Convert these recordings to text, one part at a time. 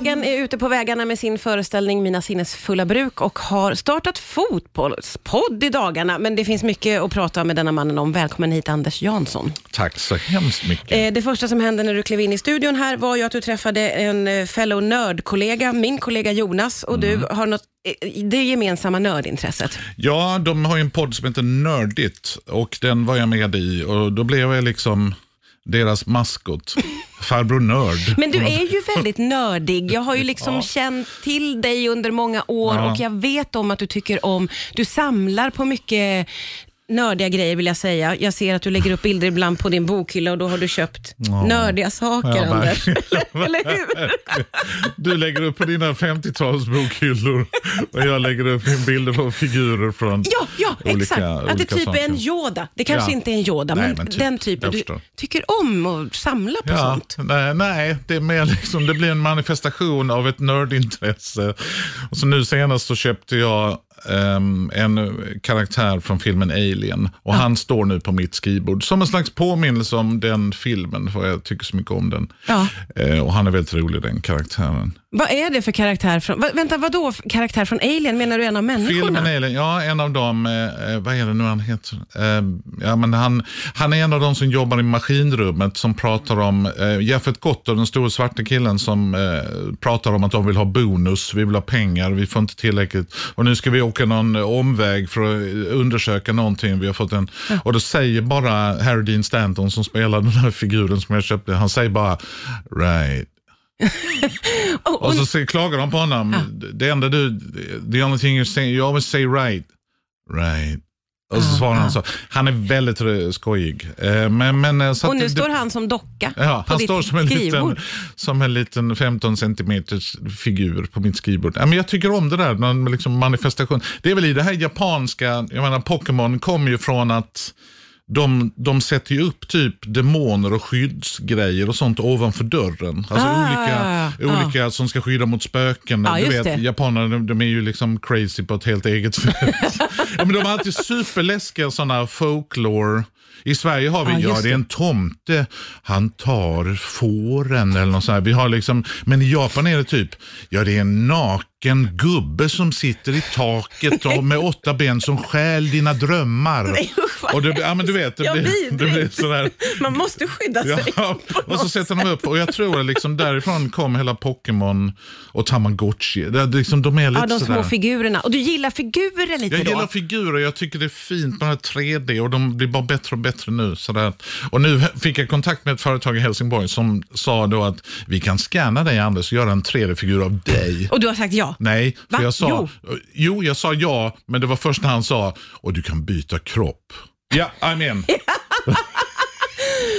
Hagen är ute på vägarna med sin föreställning Mina sinnes fulla bruk och har startat fotbollspodd i dagarna. Men det finns mycket att prata med denna mannen om. Välkommen hit Anders Jansson. Tack så hemskt mycket. Eh, Det första som hände när du klev in i studion här var ju att du träffade en eh, fellow nördkollega, min kollega Jonas, och du har något, eh, det gemensamma nördintresset. Ja, de har ju en podd som heter Nördigt och den var jag med i och då blev jag liksom deras maskot, farbror Nörd. Men du är ju väldigt nördig. Jag har ju liksom Ja. känt till dig under många år Ja. och jag vet om att du tycker om, du samlar på mycket nördiga grejer vill jag säga. Jag ser att du lägger upp bilder ibland på din bokhylla och då har du köpt Ja. nördiga saker Ja, Anders. Eller hur? Du lägger upp på dina 50-talsbokhyllor och jag lägger upp min bilder på figurer från Ja, ja olika, exakt. Att det typ är en. Yoda. Det kanske Ja. inte är en Yoda, Nej, men, men typ. den typen. Du tycker om att samla på Ja, sånt. nej, nej, det är mer liksom, det blir en manifestation av ett nördintresse. Och så nu senast så köpte jag ehm, en karaktär från filmen Alien och han står nu på mitt skrivbord som en slags påminnelse om den filmen, för jag tycker så mycket om den. Ja. Eh, och han är väldigt rolig den karaktären. Vad är det för karaktär från, va, vänta vadå för karaktär från Alien? Menar du en av människorna? Filmen Alien, ja en av dem, eh, eh, vad är det nu han heter? Eh, ja, men han, han är en av de som jobbar i maskinrummet som pratar om, eh, Jeffet Gotter, den stora svarta killen som eh, pratar om att de vill ha bonus, vi vill ha pengar, vi får inte tillräckligt och nu ska vi åka någon omväg för att undersöka någonting. Vi har fått en, Och då säger bara Harry Dean Stanton som spelar den här figuren som jag köpte, han säger bara right. Och- och- så säger- klagar de på honom. Det enda du, the only thing you say, you always say right. Right. Och så svarar han så. Han är väldigt skojig. Eh, Men, men, eh, så och nu det- står han som docka Ja, på han ditt står som en, liten, skrivbord. som en liten 15 centimeters figur på mitt skrivbord. Ja, men jag tycker om det där, någon liksom manifestation. Det är väl i det här japanska, jag menar Pokémon kommer ju från att de, de sätter ju upp typ demoner och skyddsgrejer och sånt ovanför dörren. Alltså Ah, olika, ja. olika som ska skydda mot spöken. Ja, du vet, det. japanerna de, de är ju liksom crazy på ett helt eget sätt. ja, men de har alltid superläskiga sådana folklore. I Sverige har vi, Ja, ja, det är en tomte, han tar fåren eller något sånt här. Vi har liksom, men i Japan är det typ, ja det är en naken gubbe som sitter i taket och med åtta ben som stjäl dina drömmar. Nej, och det, ja, men du vet, det blir, det blir sådär. Man måste skydda sig. Ja, och så sätter de upp, och jag tror att liksom därifrån kom hela Pokémon och Tamagotchi. Det, liksom, de är lite Ja, de sådär. små figurerna. Och du gillar figurer lite Jag då? gillar figurer, jag tycker det är fint med det här 3D och de blir bara bättre och bättre nu. Sådär. Och nu fick jag kontakt med ett företag i Helsingborg som sa då att vi kan scanna dig Anders och göra en 3D-figur av dig. Och du har sagt ja? Nej, för Va? jag sa, Jo. jo. jag sa ja, men det var först när han sa, och du kan byta kropp. Ja, I'm in.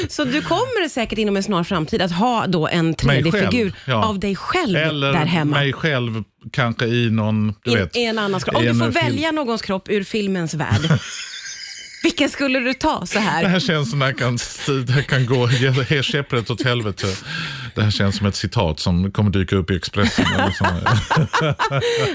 Så du kommer säkert inom en snar framtid att ha då en Mig själv, 3D-figur ja. av dig själv Eller där hemma? mig själv, kanske i någon, du I, vet. I en annans kropp. Om du får film. välja någons kropp ur filmens värld, vilken skulle du ta så Det här? här känns som det här kan, det här kan gå he- käpprätt åt helvete. Det här känns som ett citat som kommer dyka upp i Expressen. Eller så.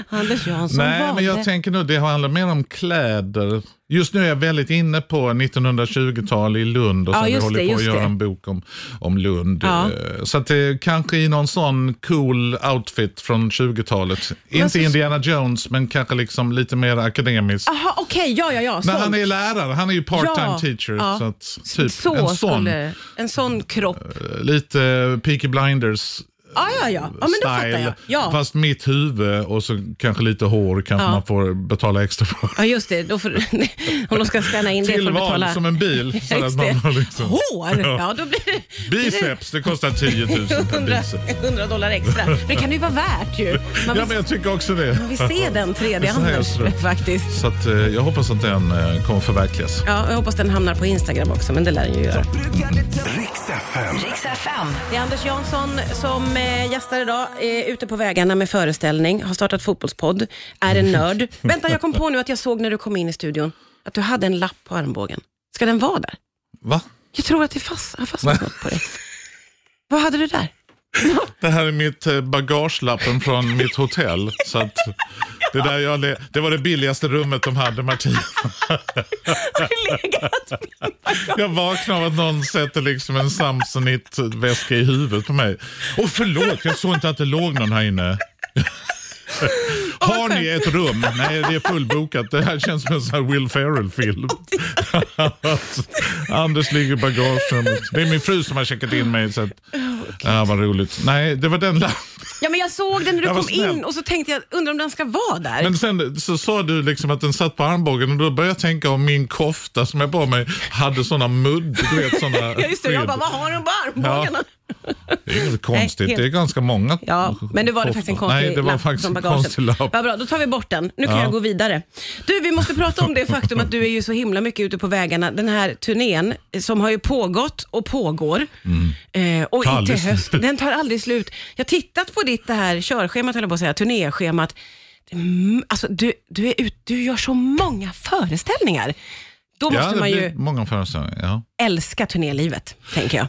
Anders Jansson Nej, valde. men jag tänker nu, det handlar mer om kläder. Just nu är jag väldigt inne på 1920-tal i Lund och Ja, så just vi håller det, på att göra det. en bok om, om Lund. Ja. Eh, Så att det kanske i någon sån cool outfit från 20-talet. Inte så- Indiana Jones, men kanske liksom lite mer akademisk. Jaha, okej, ja, ja, ja. Nej, sånt. han är lärare, han är ju part-time Ja, teacher. ja. Så att, typ så en sån. skulle en sån kropp. lite Peaky Blinders Ja, ja, ja. ja men då fattar style. jag. Ja. Fast mitt huvud och så kanske lite hår kanske Ja. man får betala extra för. ja, just det. Då får, om de ska scanna in det får du Tillval betala... som en bil. Så att Just man det. har liksom, Hår? Ja, då blir det... biceps, det kostar 10 000 per 100, biceps. 100 dollar extra. Men det kan ju vara värt ju. Man Ja, vill, men jag tycker också det. man vill se den 3D Så här så. faktiskt. Så att, eh, jag hoppas att den eh, kommer förverkligas. Ja, jag hoppas den hamnar på Instagram också, men det lär den ju göra. Riks FM. Riks FM. Det är Anders Jansson som eh, gästar idag, är ute på vägarna med föreställning, har startat fotbollspodd, är en nörd. Vänta, jag kom på nu att jag såg när du kom in i studion att du hade en lapp på armbågen. Ska den vara där? Va? Jag tror att det fast, har fastnat något på dig. Vad hade du där? Det här är mitt eh, bagagelappen från mitt hotell. Så att Det, där jag, le- det var det billigaste rummet de hade, Martina. Jag vaknade av att någon sätter liksom en Samsonite-väska i huvudet på mig. Och förlåt, jag såg inte att det låg någon här inne. Har ni ett rum? Nej, det är fullbokat. Det här känns som en sån här Will Ferrell-film. Anders ligger i bagagerummet. Det är min fru som har checkat in mig. Så att, ja, vad roligt. Nej, det var den. Ja, men jag såg den när du Jag kom in och så tänkte jag, undrar om den ska vara där. Men sen så sa du liksom att den satt på armbågen och då började jag tänka om min kofta som jag bar mig hade såna mudd. Du vet, såna ja, just det. Jag bara, vad har den på armbågarna? Det är inget konstigt. helt- Det är ganska många Ja, men det var det faktiskt en konstig Nej, det var lapp faktiskt från bagaget. konstig lapp. Ja, bra, då tar vi bort den. Nu kan Ja. jag gå vidare. Du, vi måste prata om det faktum att du är ju så himla mycket ute på vägarna. Den här turnén eh, som har ju pågått och pågår. Eh, och Tar inte höst. slut. Den tar aldrig slut. Jag har tittat på ditt det här körschemat, höll jag på att säga, turnéschemat. Mm, alltså, du, du, är ut, du gör så många föreställningar. Då måste Ja, man ju många föreställningar. Ja. älska turnélivet, tänker jag.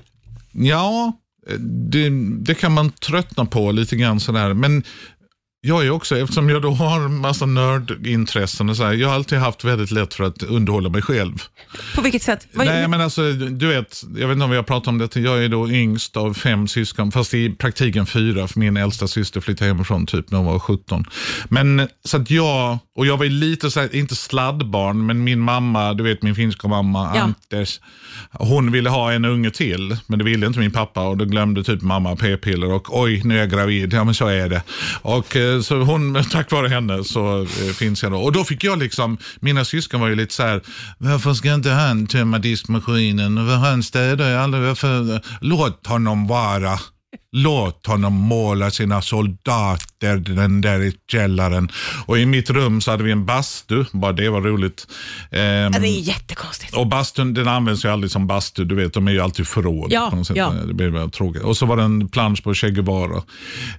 Ja, det, det kan man tröttna på lite grann sådär. Men jag är också, eftersom jag då har massa nördintressen och så här, jag har alltid haft väldigt lätt för att underhålla mig själv. På vilket sätt? Vad- Nej men alltså, du vet, jag vet inte om vi har pratat om det, jag är då yngst av fem syskon, fast i praktiken fyra, för min äldsta syster flyttade hemifrån typ när hon var 17. Men så att jag, och jag var lite så här, inte sladdbarn, men min mamma, du vet min finska mamma, Ja. Anders, hon ville ha en unge till, men det ville inte min pappa och då glömde typ mamma p-piller och oj, nu är jag gravid, ja men så är det. Och eh, Eh, så hon, tack vare henne så eh, finns jag då. Och då fick jag liksom, mina syskon var ju lite så här, varför ska inte han tömma diskmaskinen? Han städar ju aldrig, varför? Låt honom vara. Låt honom måla sina soldater den där i källaren. Och i mitt rum så hade vi en bastu, bara det var roligt. Ja, det är jättekonstigt. och bastun den används ju aldrig som bastu, du vet de är ju alltid förråd. Ja, på något sätt. ja. Det blir bara tråkigt. Och så var det en plansch på Che Guevara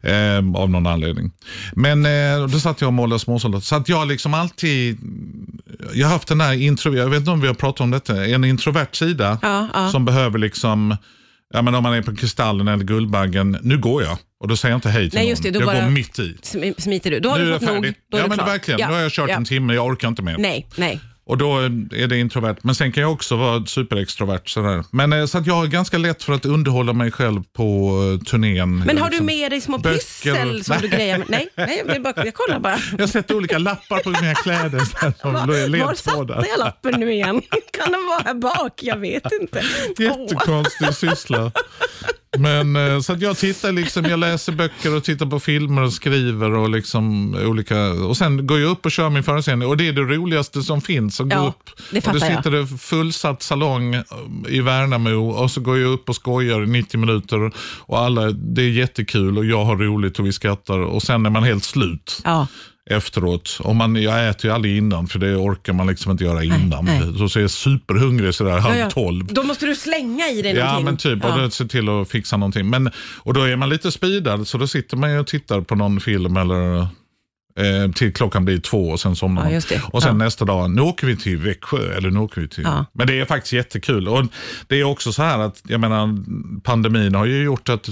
eh, av någon anledning. Men eh, då satt jag och målade småsoldater. Så att jag liksom alltid, jag har haft den här intro, jag vet inte om vi har pratat om detta, en introvert sida ja. som behöver liksom, ja men om man är på Kristallen eller Guldbaggen, nu går jag. Och då säger jag inte hej till Nej, någon. just det, då jag bara- går mitt i. Sm- Smiter du. Då har Nu du är fått nog. Då är Ja men verkligen, Ja, nu har jag kört ja. en timme, jag orkar inte mer. Nej, nej. Och då är det introvert. Men sen kan jag också vara superextrovert. Sådär. Men, eh, så att jag har ganska lätt för att underhålla mig själv på uh, turnén. Men har du Liksom. med dig små Böcker. pyssel som Nej. du grejer med? Nej, nej jag, bara, jag kollar bara. Jag sätter olika lappar på mina kläder. Så här, som Var, var satte jag lappen nu igen? Kan den vara här bak? Jag vet inte. Jättekonstig syssla. Men eh, så att jag tittar liksom, jag läser böcker och tittar på filmer och skriver och liksom olika. Och sen går jag upp och kör min föreställning och det är det roligaste som finns. Att gå Ja, upp. det och då fattar jag. sitter det fullsatt salong eh, i Värnamo och så går jag upp och skojar i 90 minuter och alla, det är jättekul och jag har roligt och vi skrattar och sen är man helt slut Ja, efteråt. Och man, jag äter ju aldrig innan för det orkar man liksom inte göra innan. nej. Så, så är jag superhungrig sådär halv ja, ja. tolv. Då måste du slänga i dig Ja någonting. men typ, och Ja. då se till att fixa någonting. Men, och då är man lite speedad så då sitter man ju och tittar på någon film eller eh, till klockan blir två och sen somnar Ja, man. Och sen Ja. nästa dag, nu åker vi till Växjö eller nu åker vi till... Ja. Men det är faktiskt jättekul. Och det är också så här att, jag menar, pandemin har ju gjort att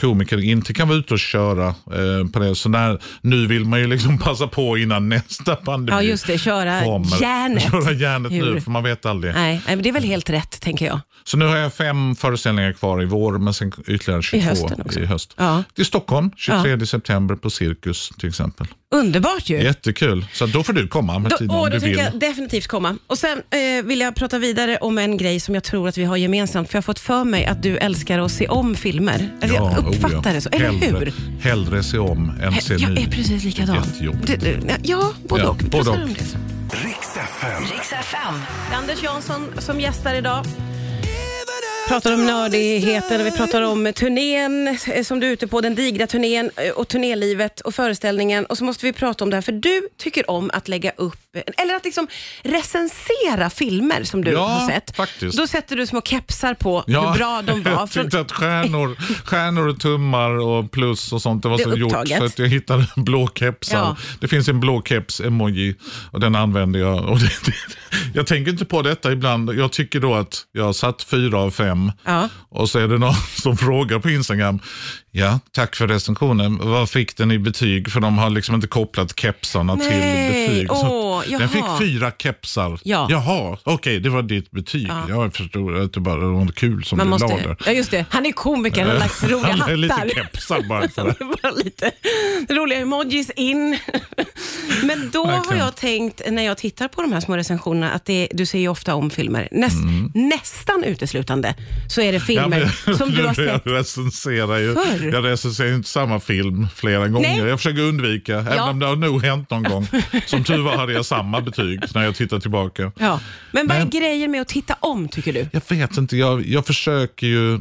komiker inte kan vara ute och köra eh, på det. Så när, nu vill man ju liksom passa på innan nästa pandemi Ja, just det. Köra kommer. järnet. Köra järnet Hur? nu, för man vet aldrig. Nej, men det är väl helt rätt, tänker jag. Så nu har jag fem föreställningar kvar i vår, men sen ytterligare 22 hösten också. i höst. Ja. Till Stockholm, 23 september på Cirkus till exempel. Underbart ju. Jättekul. Så då får du komma med Då, tiden åh, om då du tänker vill. jag definitivt komma. Och Sen eh, vill jag prata vidare om en grej som jag tror att vi har gemensamt. För Jag har fått för mig att du älskar att se om filmer. Eller jag oh uppfattar ja. det så. Eller hellre, hur? Hellre se om än se Jag ny. är precis likadan. Jättejobbigt. Du, du, ja, både Ja, och. Vi både pratar och. om det sen. Riks FM. Riks FM. Anders Jansson som gästar idag. Pratar om nördigheten och vi pratar om turnén eh, som du är ute på, den digra turnén eh, och turnélivet och föreställningen. Och så måste vi prata om det här, för du tycker om att lägga upp, eller att liksom recensera filmer som du Ja, har sett. faktiskt. Då sätter du små kepsar på hur bra de var. jag tyckte att stjärnor, stjärnor och tummar och plus och sånt det var Det så gjort upptaget. så att jag hittade blå kepsar. Ja. Det finns en blå keps-emoji och den använder jag. Och det, det, jag tänker inte på detta ibland. Jag tycker då att jag satt fyra av fem Instagram. Ja. Och så är det någon som frågar på Instagram, ja, tack för recensionen, vad fick den i betyg? För de har liksom inte kopplat kepsarna Nej, till betyg. Åh, den fick fyra kepsar. Ja. Jaha, okej, det var ditt betyg. Ja. Jag förstår att det bara var kul som Man du måste, la ja, just det. Han är komiker, han har lagt roliga Han är lite hattar. kepsar bara. Det. bara lite roliga emojis in. Men då har jag tänkt, när jag tittar på de här små recensionerna, att det, du ser ju ofta om filmer. Näst, Nästan uteslutande så är det filmer men- som du har sett. Jag recenserar ju Förr. jag recenserar ju inte samma film flera gånger. Nej. Jag försöker undvika, även om det har nog hänt någon gång. Som tur var hade jag samma betyg när jag tittar tillbaka. Ja. Men vad är grejen med att titta om, tycker du? Jag vet inte, jag, jag försöker ju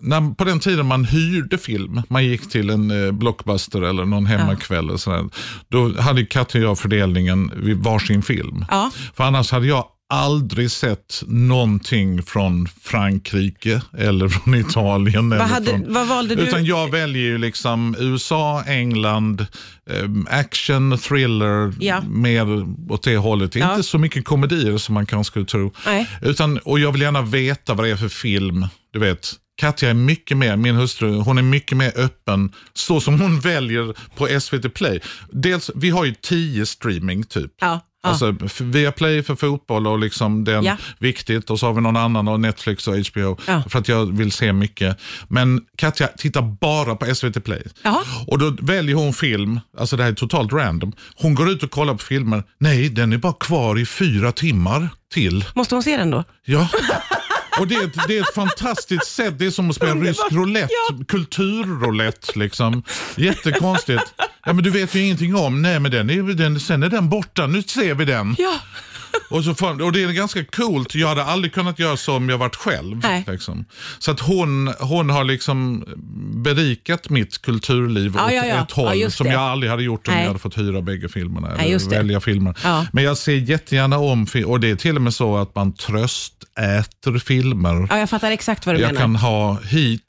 när, på den tiden man hyrde film, man gick till en eh, blockbuster eller någon hemmakväll, och sådär, då hade Katja och jag fördelningen vid varsin film. Ja. För annars hade jag aldrig sett någonting från Frankrike eller från Italien. eller hade- från, vad valde du? Utan jag väljer ju liksom USA, England, eh, action, thriller, Ja. mer åt det hållet. Ja. Inte så mycket komedier som man kanske skulle tro. Nej. Utan, och jag vill gärna veta vad det är för film. Du vet, Katja är mycket mer, min hustru, hon är mycket mer öppen. Så som hon väljer på SVT Play. Dels, vi har ju tio streaming typ. Ja. Alltså f- Viaplay för fotboll och liksom det är Ja. viktigt. Och så har vi någon annan och Netflix och HBO. Ja. För att jag vill se mycket. Men Katja tittar bara på SVT Play. Jaha. Och då väljer hon film, alltså det här är totalt random. Hon går ut och kollar på filmer. Nej, den är bara kvar i fyra timmar till. Måste hon se den då? Ja. Och det är, ett, det är ett fantastiskt sätt. Det är som att spela rysk roulette, kulturroulette. Liksom. Jättekonstigt. Ja, men du vet ju ingenting om. Nej, men den är, den, sen är den borta. Nu ser vi den. Ja. Och, så får, och det är ganska coolt. Jag hade aldrig kunnat göra så om jag varit själv. Liksom. Så att hon, hon har liksom berikat mitt kulturliv Ja, åt ja, ja. ett håll som jag aldrig hade gjort om Nej. jag hade fått hyra bägge filmerna. Eller välja filmer. Men jag ser jättegärna om och det är till och med så att man tröstäter filmer. ja, jag fattar exakt vad du Jag menar. kan ha Heat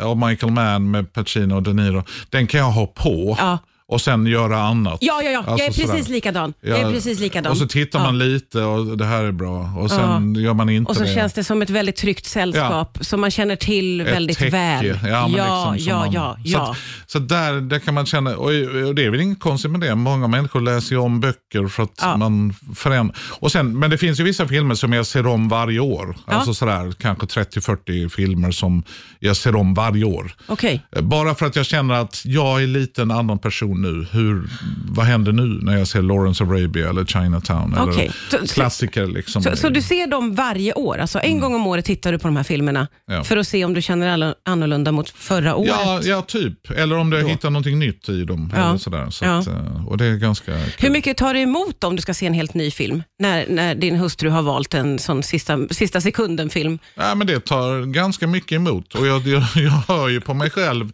av Michael Mann med Pacino och De Niro. Den kan jag ha på Ja. Och sen göra annat. Ja, ja, ja. jag är Alltså precis sådär. likadan. Jag är Ja, precis likadan. Och så tittar Ja. man lite och det här är bra och sen gör man inte Och så det. känns det som ett väldigt tryggt sällskap som man känner till Ett väldigt täcke. väl. Ja, ja, liksom som ja, man- ja, Så, ja. så där, där kan man känna, och, och det är väl inget konstigt med det. Många människor läser ju om böcker för att Ja. man förändrar. Och sen, men det finns ju vissa filmer som jag ser om varje år. Ja. Alltså sådär, kanske 30-40 filmer som jag ser om varje år. Okej. Bara för att jag känner att jag är lite en annan person nu. Hur, vad händer nu när jag ser Lawrence of Arabia eller Chinatown? Eller så- klassiker. Liksom. Så, så du ser dem varje år? Alltså en gång om året tittar du på de här filmerna Ja. för att se om du känner annorlunda mot förra året? Ja, ja, typ. Eller om du hittar någonting nytt i dem. Ja. Eller sådär. Så att, eh, och det är ganska kul. Hur mycket tar det emot om du ska se en helt ny film? När, när din hustru har valt en sån sista, sista sekunden-film? Ja, men det tar ganska mycket emot. Och jag, jag, jag hör ju på mig själv.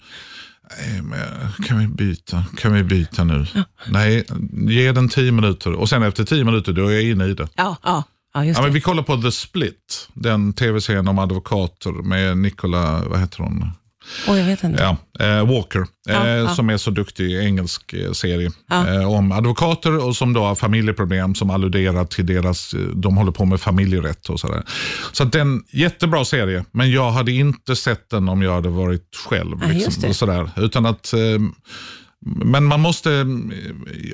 Nej, men kan vi byta? Kan vi byta nu? Nej, ge den tio minuter. Och sen efter tio minuter då är jag inne i det. Ja, ja, ja Ja, men vi kollar på The Split, den tv-serien om advokater med Nicola, vad heter hon? Oj, jag vet inte. Ja, eh, Walker, Ja, eh, ja. som är så duktig engelsk eh, serie eh, om advokater och som då har familjeproblem som alluderar till deras, eh, de håller på med familjerätt och sådär. Så att den, jättebra serie, men jag hade inte sett den om jag hade varit själv. Liksom, och sådär. Utan att, eh, men man måste,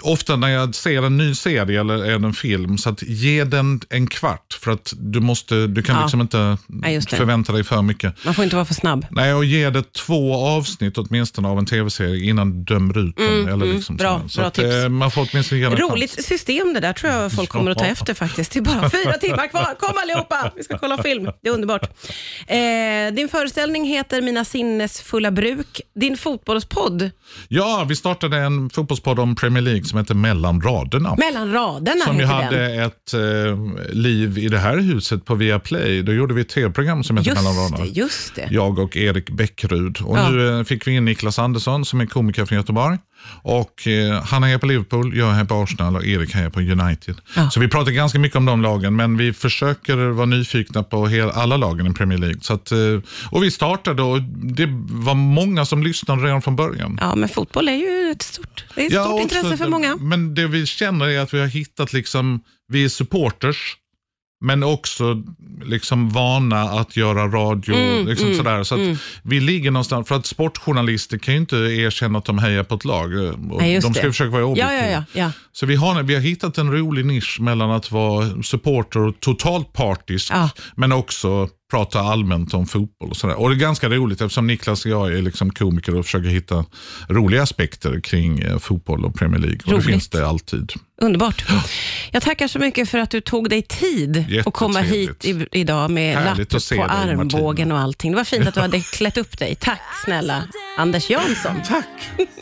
ofta när jag ser en ny serie eller en film, så att ge den en kvart. För att du, måste, du kan Ja. liksom inte Ja, förvänta dig för mycket. Man får inte vara för snabb. Nej, och ge det två avsnitt åtminstone av en tv-serie innan du dömer ut den. eller liksom Mm, bra, sådär. så bra att, tips. eh, man får åtminstone ge en chans. Roligt system det där tror jag folk kommer att ta efter faktiskt. Det är bara fyra timmar kvar. Kom allihopa, vi ska kolla film. Det är underbart. Eh, din föreställning heter Mina sinnesfulla bruk. Din fotbollspodd, Ja, vi startade en fotbollspodd om Premier League som heter Mellan raderna. Mellan raderna som ju hade den. ett eh, liv i det här huset på Viaplay. Då gjorde vi ett tv-program som heter Mellan Just raderna. det, just det. Jag och Erik Bäckrud. Och Ja. nu eh, fick vi in Niklas Andersson som är komiker från Göteborg. Och eh, Han är på Liverpool, jag är på Arsenal och Erik är på United. Ja. Så vi pratar ganska mycket om de lagen, men vi försöker vara nyfikna på hel, alla lagen i Premier League. Så att, eh, och vi startade och det var många som lyssnade redan från början. Ja, men fotboll är ju ett stort, det är ett stort också intresse för många. Men det vi känner är att vi har hittat, liksom, vi är supporters, men också liksom vana att göra radio. Mm, liksom sådär. Så att Vi ligger någonstans, för att sportjournalister kan ju inte erkänna att de hejar på ett lag. Och Nej, de ska det. försöka vara objektiva. ja, ja. ja. Så vi har, vi har hittat en rolig nisch mellan att vara supporter och totalt partisk, men också prata allmänt om fotboll. Och, sådär. och det är ganska roligt eftersom Niklas och jag är liksom komiker och försöker hitta roliga aspekter kring eh, fotboll och Premier League. Och det Roligt. finns det alltid. Underbart. Jag tackar så mycket för att du tog dig tid att komma hit i, idag med Härligt lapp på dig, armbågen Martina. och allting. Det var fint att du hade klätt upp dig. Tack snälla Anders Jansson. Tack!